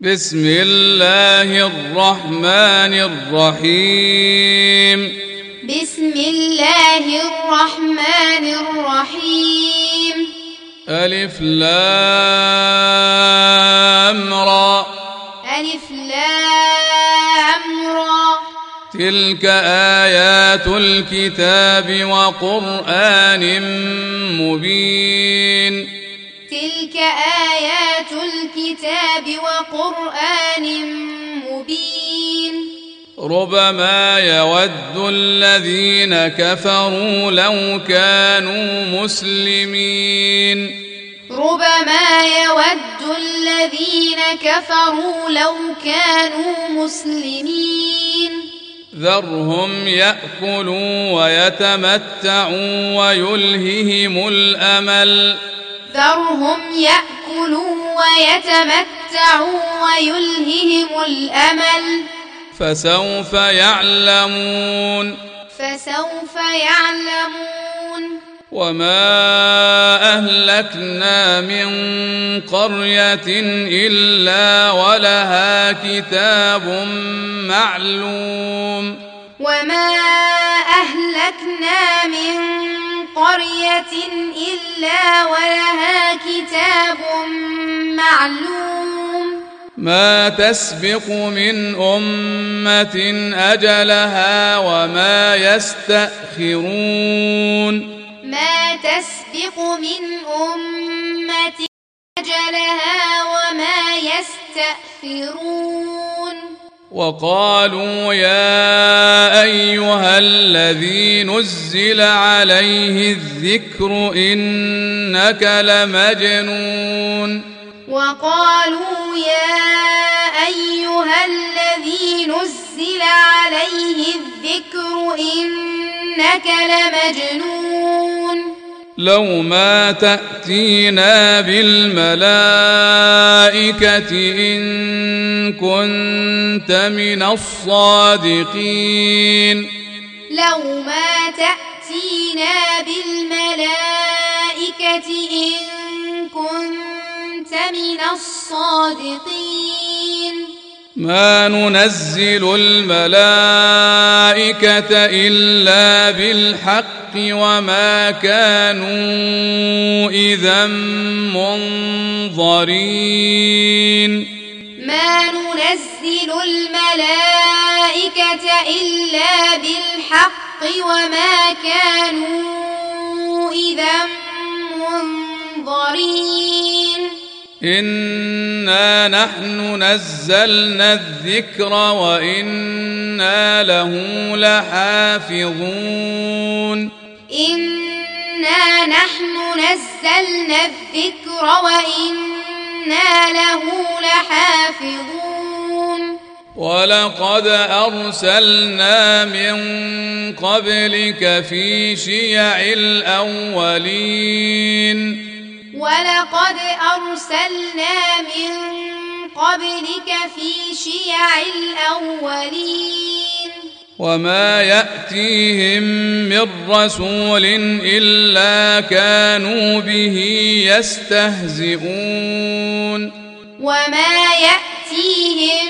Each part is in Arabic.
بسم الله الرحمن الرحيم. بسم الله الرحمن الرحيم. ألف لام را. ألف لام را. تلك آيات الكتاب وقرآن مبين. تلك آيات الكتاب وقرآن مبين ربما يود الذين كفروا لو كانوا مسلمين ربما يود الذين كفروا لو كانوا مسلمين ذرهم ياكلوا ويتمتعوا ويلههم الامل ذرهم يأكلوا ويتمتعوا ويلههم الأمل. فسوف يعلمون. فسوف يعلمون. وما أهلكنا من قرية إلا ولها كتاب معلوم. وما أهلكنا من قرية إلا ولها كتاب معلوم. ما تسبق من أمة أجلها وما يستأخرون. ما تسبق من أمة أجلها وما يستأخرون. وقالوا يا أيها الذي نزل عليه الذكر إنك لمجنون. وقالوا يا أيها الذي نزل عليه الذكر إنك لمجنون. لو ما تأتينا بالملائكة إن كنت من الصادقين. لو ما تأتينا بالملائكة إن كنت من الصادقين. ما ننزل الملائكة إلا بالحق. وما كانوا إذا منظرين. ما ننزل الملائكة إلا بالحق وما كانوا إذا منظرين. انا نحن نزلنا الذكر وأنا له لحافظون إنا نحن نزلنا الذكر وإنا له لحافظون ولقد ارسلنا من قبلك في شيع الاولين ولقد أرسلنا من قبلك في شيع الأولين. وما يأتيهم من رسول إلا كانوا به يستهزئون. وما يأتيهم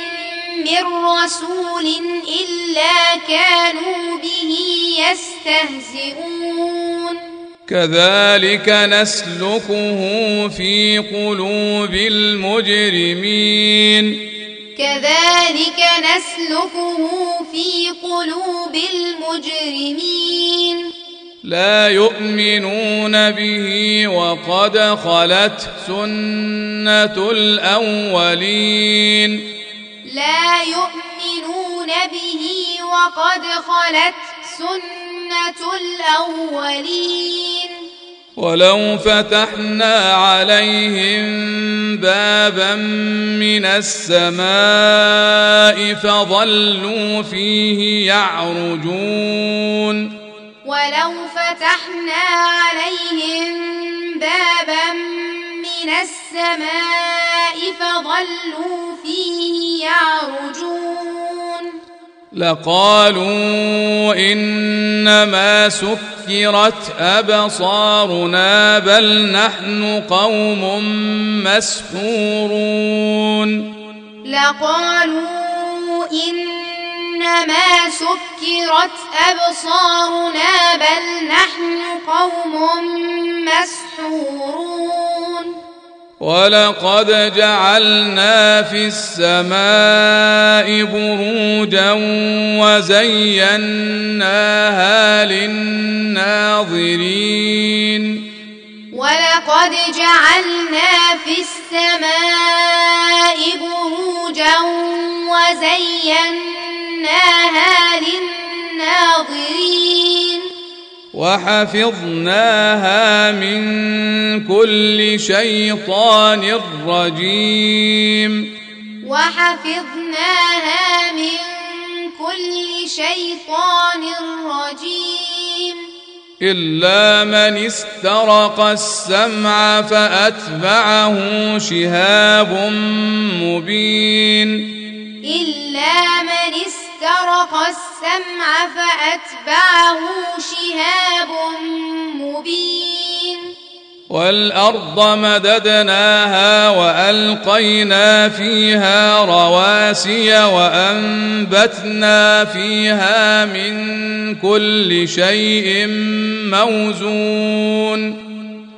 من رسول إلا كانوا به يستهزئون. كذلك نسلكه في قلوب المجرمين. كذلك نسلكه في قلوب المجرمين. لا يؤمنون به وقد خلت سنة الأولين. لا يؤمنون به وقد خلت سنة الأولين. ولو فتحنا عليهم بابا من السماء فظلوا فيه يعرجون. ولو فتحنا عليهم بابا من السماء فظلوا فيه يعرجون. لقالوا إنما سكرت أبصارنا بل نحن قوم مسحورون. لقالوا إنما سكرت أبصارنا بل نحن قوم مسحورون. ولقد جعلنا في السماء بروجا وزيناها للناظرين. ولقد جعلنا في السماء بروجا وزيناها للناظرين. وحفظناها من كل شيطان رجيم. وحفظناها من كل شيطان رجيم. إلا من استرق السمع فأتبعه شهاب مبين. إلا من استرق السمع فأتبعه شهاب مبين. والأرض مددناها وألقينا فيها رواسي وأنبتنا فيها من كل شيء موزون.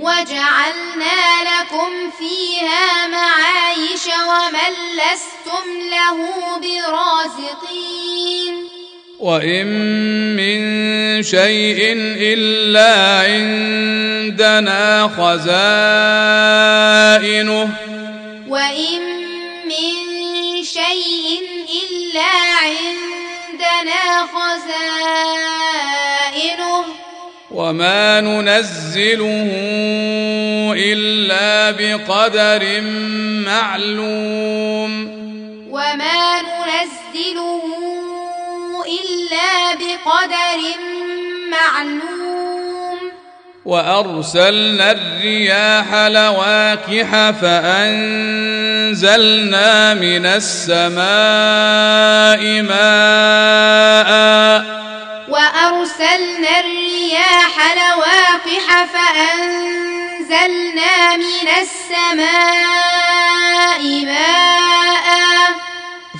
وجعلنا لكم فيها معايش ومن لستم له برازقين. وإن من شيء إلا عندنا خزائنه. وإن وما ننزله إلا بقدر معلوم. وما ننزله إلا بقدر معلوم. وأرسلنا الرياح لواكح فأنزلنا من السماء ماءً وأرسلنا الرياح لواقح فأنزلنا من السماء ماء.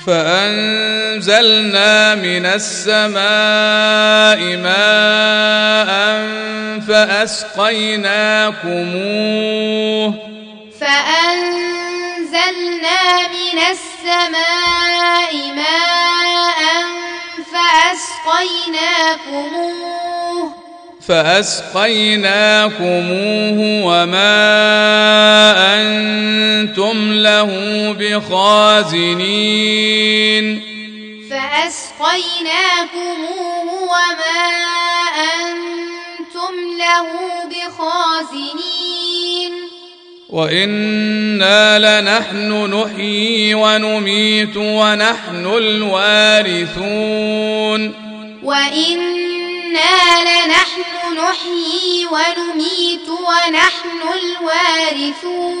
فأنزلنا من السماء ماء فأسقيناكموه. فأنزلنا من السماء ماء فأسقيناكموه. فأسقيناكموه وما أنتم له بخازنين. فأسقيناكموه وما أنتم له بخازنين. وإنا لنحن نحيي ونميت ونحن الوارثون وإنا لنحن نحيي ونميت ونحن الوارثون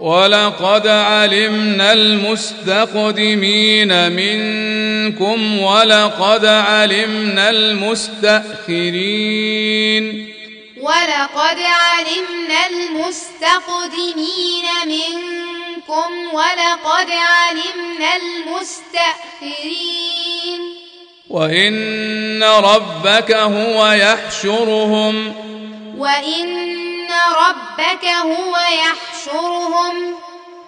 ولقد علمنا المستقدمين منكم ولقد علمنا المستأخرين ولقد علمنا المستقدمين منكم ولقد علمنا المستأخرين. وإن ربك هو يحشرهم. وإن ربك هو يحشرهم.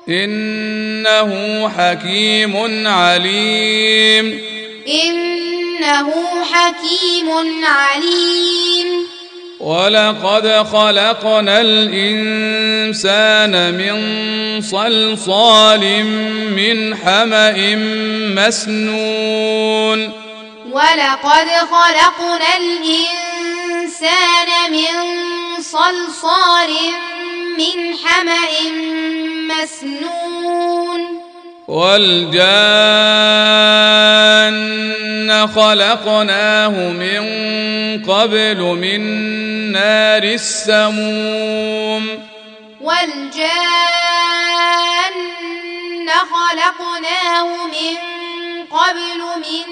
إنه حكيم عليم. إنه حكيم عليم. ولقد خلقنا الإنسان من صلصال من حمأ مسنون. ولقد خلقنا الإنسان من صلصال من حمأ مسنون. والجان خلقناه من قبل من نار السموم. والجان خلقناه من قبل من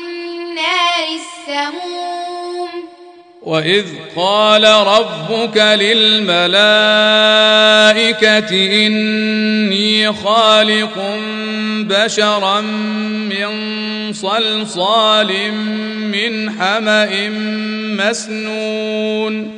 نار السموم. وإذ قال ربك للملائكة إني خالق بشرا من صلصال من حمأ مسنون.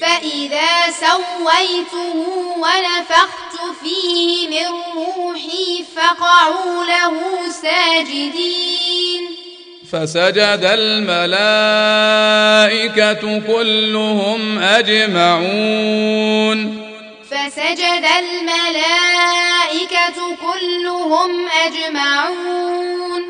فإذا سويته ونفخت فيه من روحي فقعوا له ساجدين. فسجد الملائكة كلهم أجمعون. فسجد الملائكة كلهم أجمعون.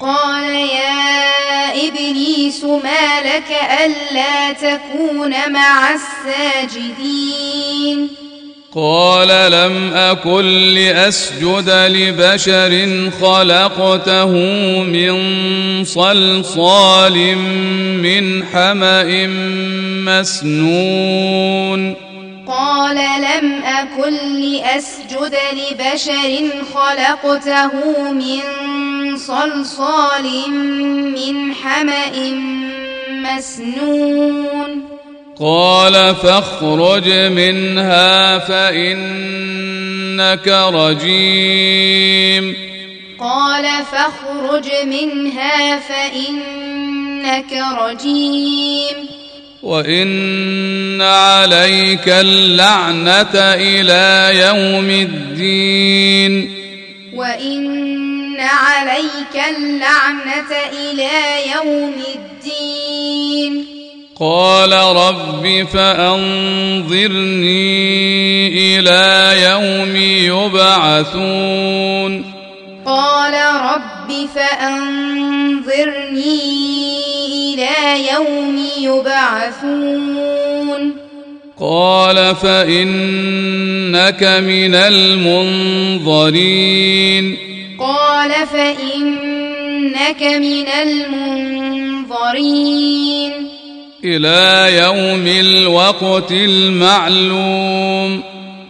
قال يا إبليس ما لك ألا تكون مع الساجدين؟ قال لم أكن لأسجد لبشر خلقته من صلصال من حمأ مسنون. قال لم أكن لأسجد لبشر خلقته من صلصال من حمأ مسنون. قال فاخرج منها فإنك رجيم. قال فاخرج منها فإنك رجيم. وإن عليك اللعنة إلى يوم الدين وإن عليك اللعنة إلى يوم الدين قال رب فأنظرني إلى يوم يبعثون قال رب فأنظرني إلى يوم يبعثون. قال فإنك من المنظرين. قال فإنك من المنظرين. إلى يوم الوقت المعلوم.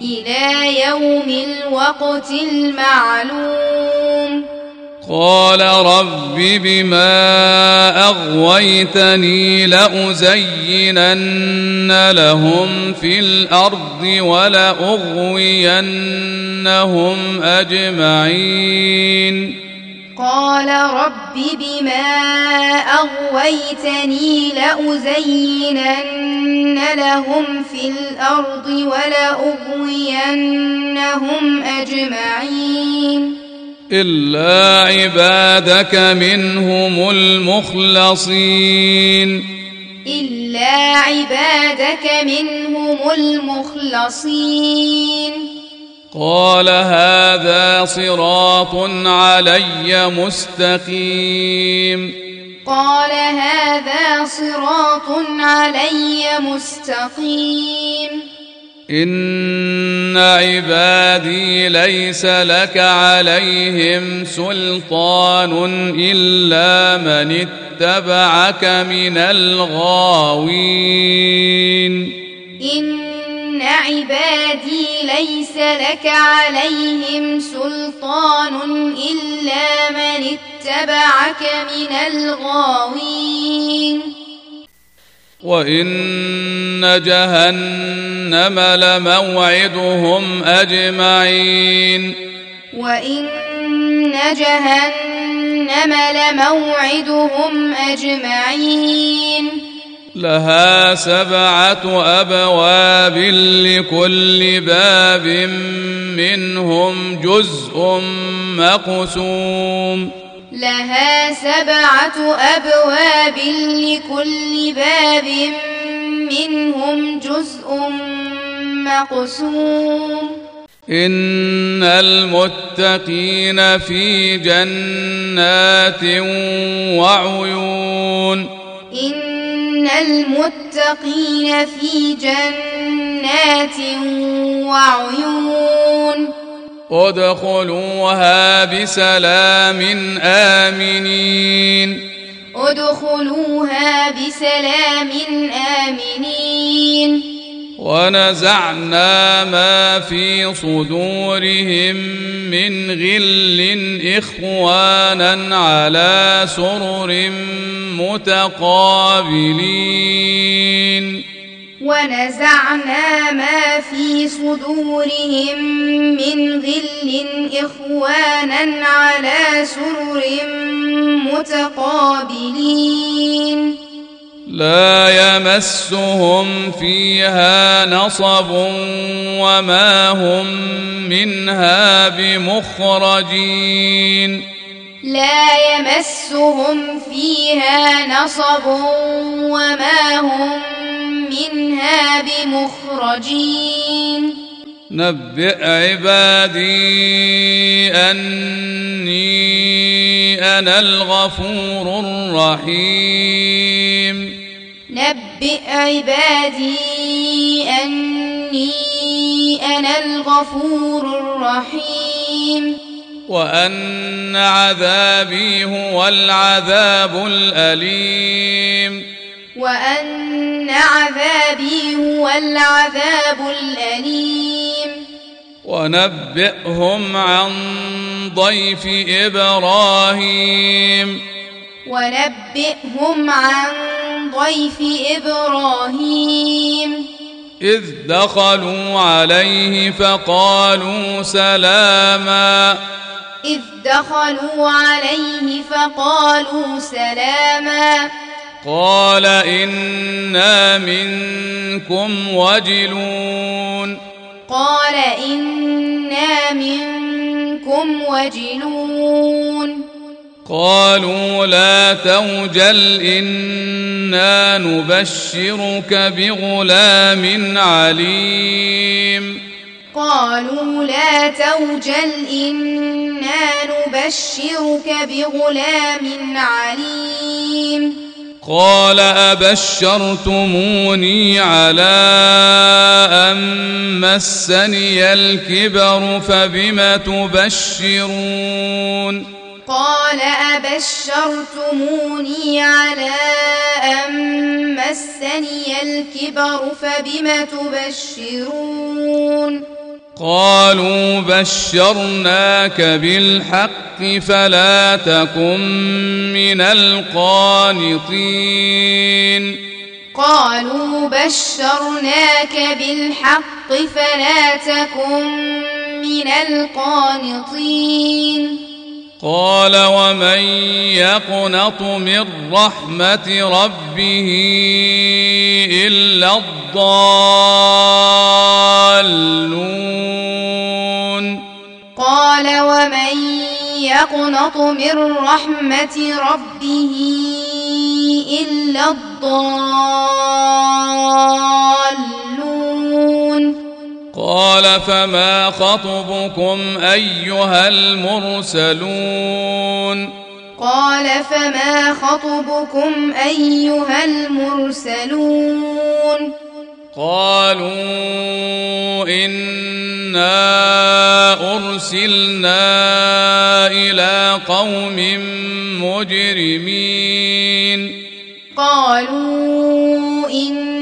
إلى يوم الوقت المعلوم. قال رب بما أغويتني لأزينن لهم في الأرض ولأغوينهم أجمعين. قال رب بما أغويتني لأزينن لهم في الأرض ولأغوينهم أجمعين. إلا عبادك منهم المخلصين. إلا عبادك منهم المخلصين. قال هذا صراط علي مستقيم. قال هذا صراط علي مستقيم. إن عبادي ليس لك عليهم سلطان إلا من اتبعك من الغاوين إن عبادي ليس لك عليهم سلطان إلا من اتبعك من الغاوين وان جهنم لموعدهم اجمعين وان جهنم لموعدهم اجمعين لها سبعه ابواب لكل باب منهم جزء مقسوم لها سبعة أبواب لكل باب منهم جزء مقسوم. إن المتقين في جنات وعيون. إن المتقين في جنات وعيون. ادخلوها بسلام آمنين. ادخلوها بسلام آمنين. ونزعنا ما في صدورهم من غل إخوانا على سرر متقابلين. ونزعنا ما في صدورهم من غل إخوانا على سرر متقابلين. لا يمسهم فيها نصب وما هم منها بمخرجين. لا يمسهم فيها نصب وما هم منها بمخرجين. نبئ عبادي أني أنا الغفور الرحيم. نبئ عبادي أني أنا الغفور الرحيم. وأن عذابي هو العذاب الأليم. وأن عذابي هو العذاب الأليم. ونبئهم عن ضيف إبراهيم. ونبئهم عن ضيف إبراهيم. إذ دخلوا عليه فقالوا سلاما. إذ دخلوا عليه فقالوا سلاما. قال إنا منكم وجلون. قال إنا منكم وجلون. قالوا لا توجل إنا نبشرك بغلام عليم. قالوا لا توجل إنا نبشرك بغلام عليم. قال أبشرتموني على أن مسني الكبر فبم تبشرون؟ قال أبشرتموني على أن مسني الكبر فبم تبشرون؟ قالوا بشرناك بالحق فلا تكن من القانطين. قالوا بشرناك بالحق فلا تكن من القانطين. قال ومن يقنط من رحمة ربه إلا الضالون قال ومن يقنط من رحمة ربه إلا الضالون قال فما خطبكم أيها المرسلون قال فما خطبكم أيها المرسلون قالوا إنا أرسلنا إلى قوم مجرمين قالوا أنا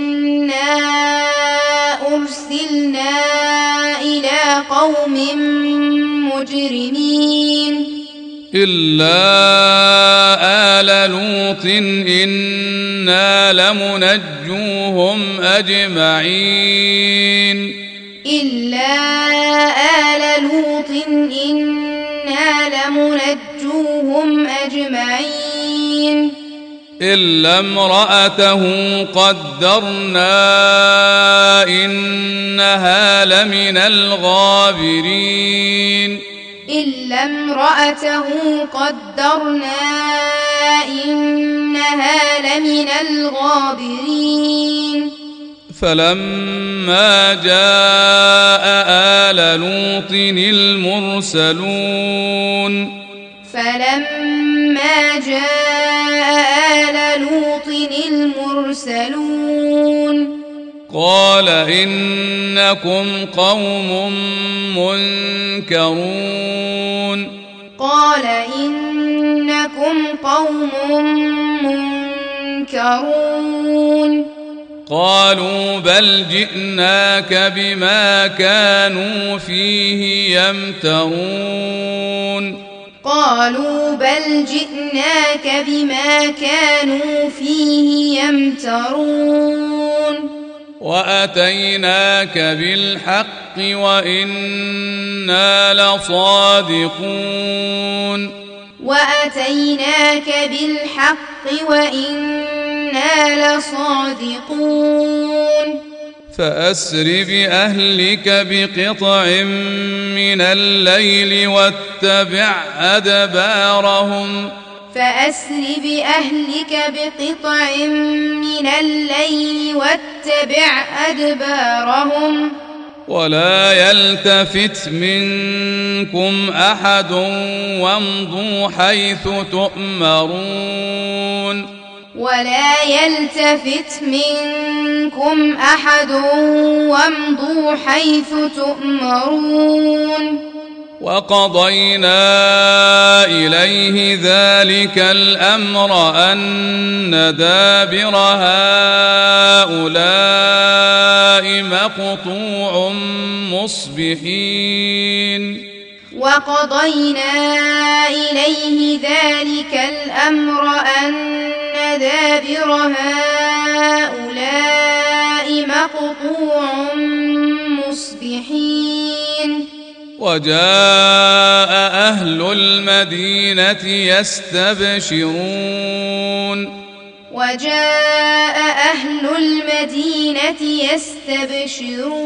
قوم مجرمين. إلا آل لوط إنا لمنجوهم أجمعين. إلا آل لوط إنا لمنجوهم أجمعين. إلا امرأته قدرنا إنها لمن الغابرين. إلا امرأته قدرنا إنها لمن الغابرين. فلما جاء آل لوط المرسلون فلما جاء آل لوط المرسلون قال إنكم قوم منكرون. قال إنكم قوم منكرون. قالوا بل جئناك بما كانوا فيه يمترون. قالوا بل جئناك بما كانوا فيه يمترون. وأتيناك بالحق وإنا لصادقون. وأتيناك بالحق وإنا لصادقون. فأسر بأهلك بقطع من الليل واتبع أدبارهم. فأسر بأهلك بقطع من الليل واتبع أدبارهم. ولا يلتفت منكم أحد وامضوا حيث تؤمرون. ولا يلتفت منكم أحد وامضوا حيث تؤمرون. وقضينا إليه ذلك الأمر أن دابر هؤلاء مقطوع مصبحين. وقضينا إليه ذلك الأمر أن دابر هؤلاء مقطوع مصبحين. وجاء أهل المدينة يستبشرون. وجاء أهل المدينة يستبشرون.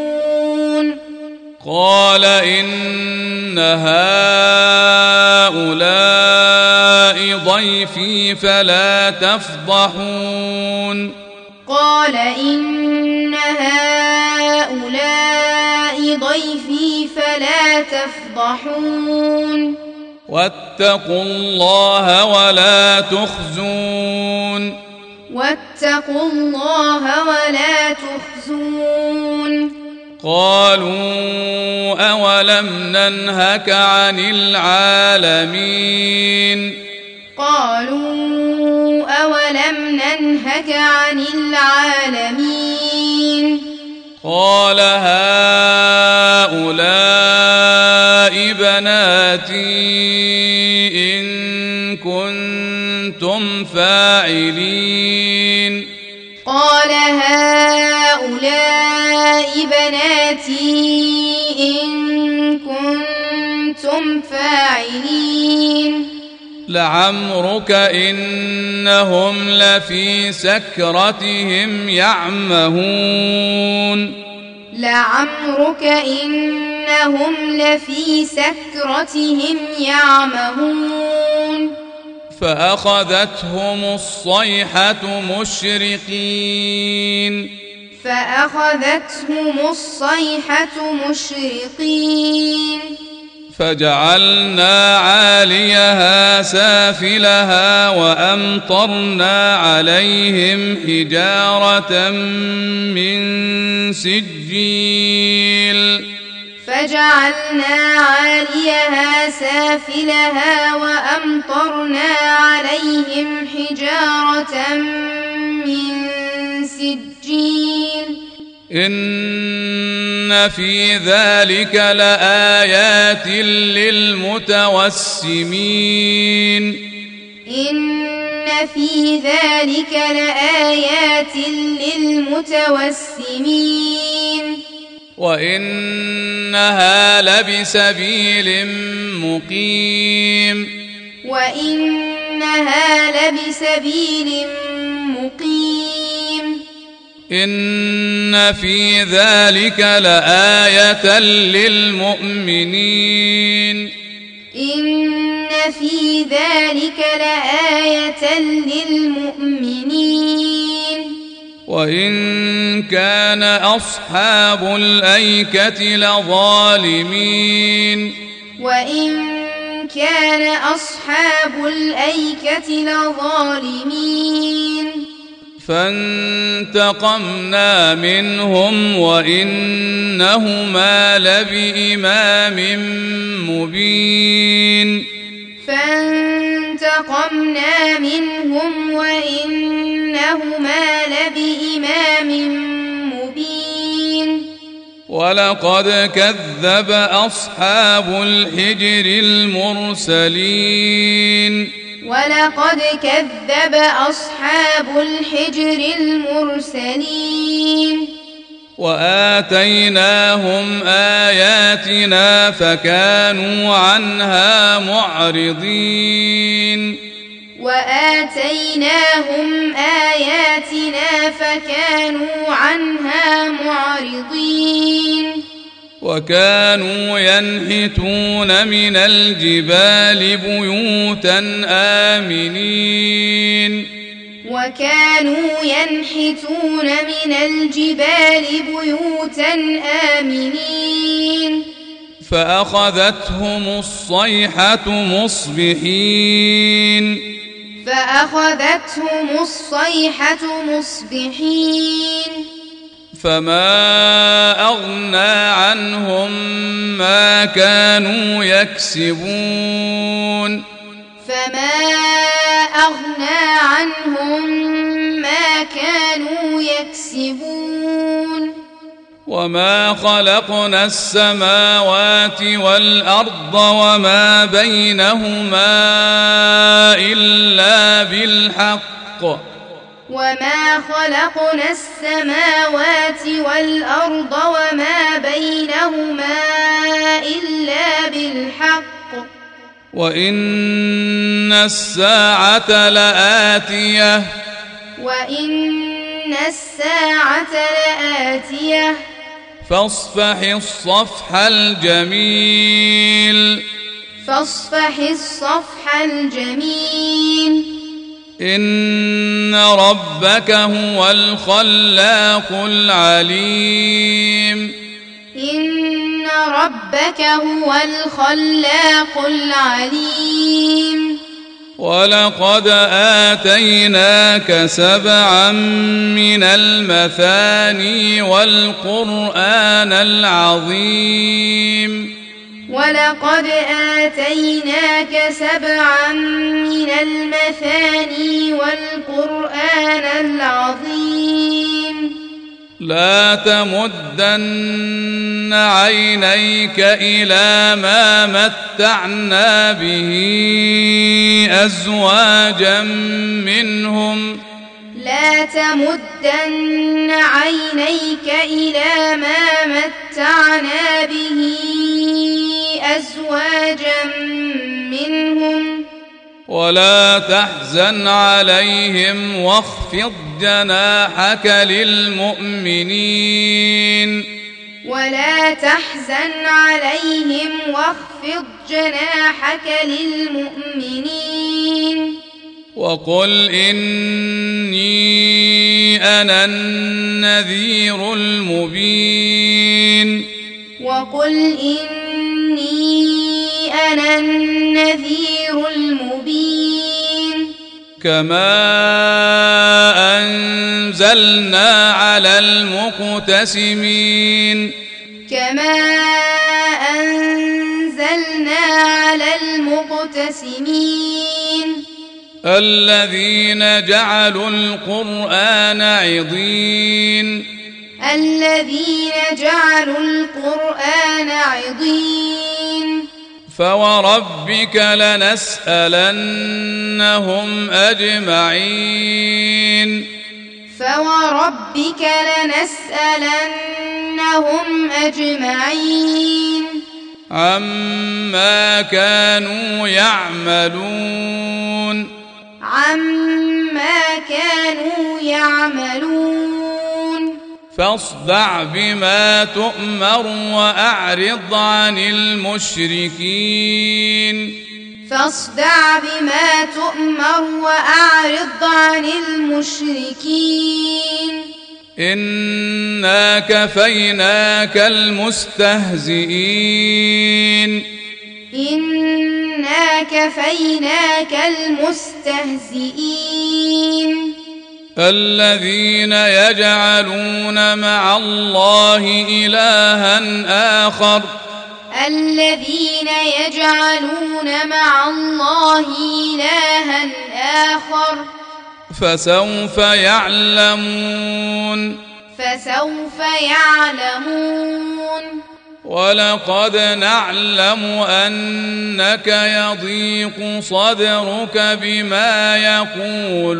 قال إن هؤلاء ضيفي فلا تفضحون. قال إن هؤلاء ضيفي فلا تفضحون. واتقوا الله ولا تخزون. واتقوا الله ولا تخزون. قالوا أولم ننهك عن العالمين. قالوا أولم ننهك عن العالمين؟ قال هؤلاء بناتي إن كنتم فاعلين. قال هؤلاء بناتي إن كنتم فاعلين. لعمرك إنهم لفي سكرتهم يعمهون. لعمرك إنهم لفي سكرتهم يعمهون. فأخذتهم الصيحة مشرقين. فأخذتهم الصيحة مشرقين. فجعلنا عاليها سافلها وأمطرنا عليهم حجارة من سجيل. فجعلنا عاليها سافلها وأمطرنا عليهم حجارة من سجيل. إن في ذلك لآيات للمتوسمين. إن في ذلك لآيات للمتوسمين. وإنها لبسبيل مقيم. وإنها لبسبيل مقيم إن في ذلك لآية للمؤمنين. إن في ذلك لآية للمؤمنين. وإن كان أصحاب الأيكة لظالمين. وإن كان أصحاب الأيكة لظالمين. فانتقمنا منهم وإنهما لبإمام مبين. فانتقمنا منهم وإنهما لبإمام مبين. ولقد كذب أصحاب الحجر المرسلين. ولقد كذب أصحاب الحجر المرسلين. وآتيناهم آياتنا فكانوا عنها معرضين. وآتيناهم آياتنا فكانوا عنها معرضين. وكانوا ينحتون من الجبال بيوتا آمنين. وكانوا ينحتون من الجبال بيوتا آمنين. فأخذتهم الصيحة مصبحين. فأخذتهم الصيحة مصبحين. فما أغنى عنهم ما كانوا يكسبون فما أغنى عنهم ما كانوا يكسبون وما خلقنا السماوات والأرض وما بينهما إلا بالحق وما خلقنا السماوات والأرض وما بينهما إلا بالحق وإن الساعة لآتية وإن الساعة لآتية فاصفح الصفح الجميل فاصفح الصفح الجميل إن ربك هو الخلاق العليم إن ربك هو الخلاق العليم ولقد آتيناك سبعا من المثاني والقرآن العظيم ولقد آتيناك سبعا من المثاني والقرآن العظيم. لا تمدن عينيك إلى ما متعنا به أزواجا منهم لا تمدن عينيك إلى ما متعنا به أزواجا منهم. ولا تحزن عليهم واخفض جناحك للمؤمنين. ولا تحزن عليهم واخفض جناحك للمؤمنين. وقل إني أنا النذير المبين. وقل إني أنا النذير المبين. كما أنزلنا على المقتسمين. كما أنزلنا على المقتسمين. الذين جعلوا القرآن عضين. الذين جعلوا القرآن عضين. فوربك لنسألنهم أجمعين. فوربك لنسألنهم أجمعين. عما كانوا يعملون. عما كانوا يعملون فاصدع بما تؤمر واعرض عن المشركين فاصدع بما تؤمر واعرض عن المشركين انا كفيناك المستهزئين انا كفيناك المستهزئين الذين يجعلون مع الله الها اخر الذين يجعلون مع الله الها اخر فسوف يعلمون فسوف يعلمون ولقد نعلم أنك يضيق صدرك بما يقولون.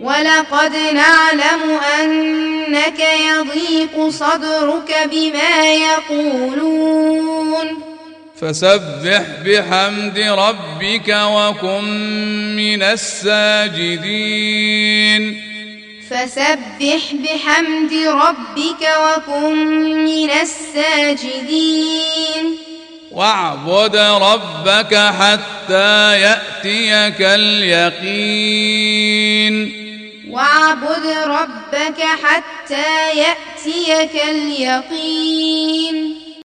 ولقد نعلم أنك يضيق صدرك بما يقولون. فسبح بحمد ربك وكن من الساجدين. فسبح بحمد ربك وكن من الساجدين. واعبد ربك حتى يأتيك اليقين. واعبد ربك حتى يأتيك اليقين.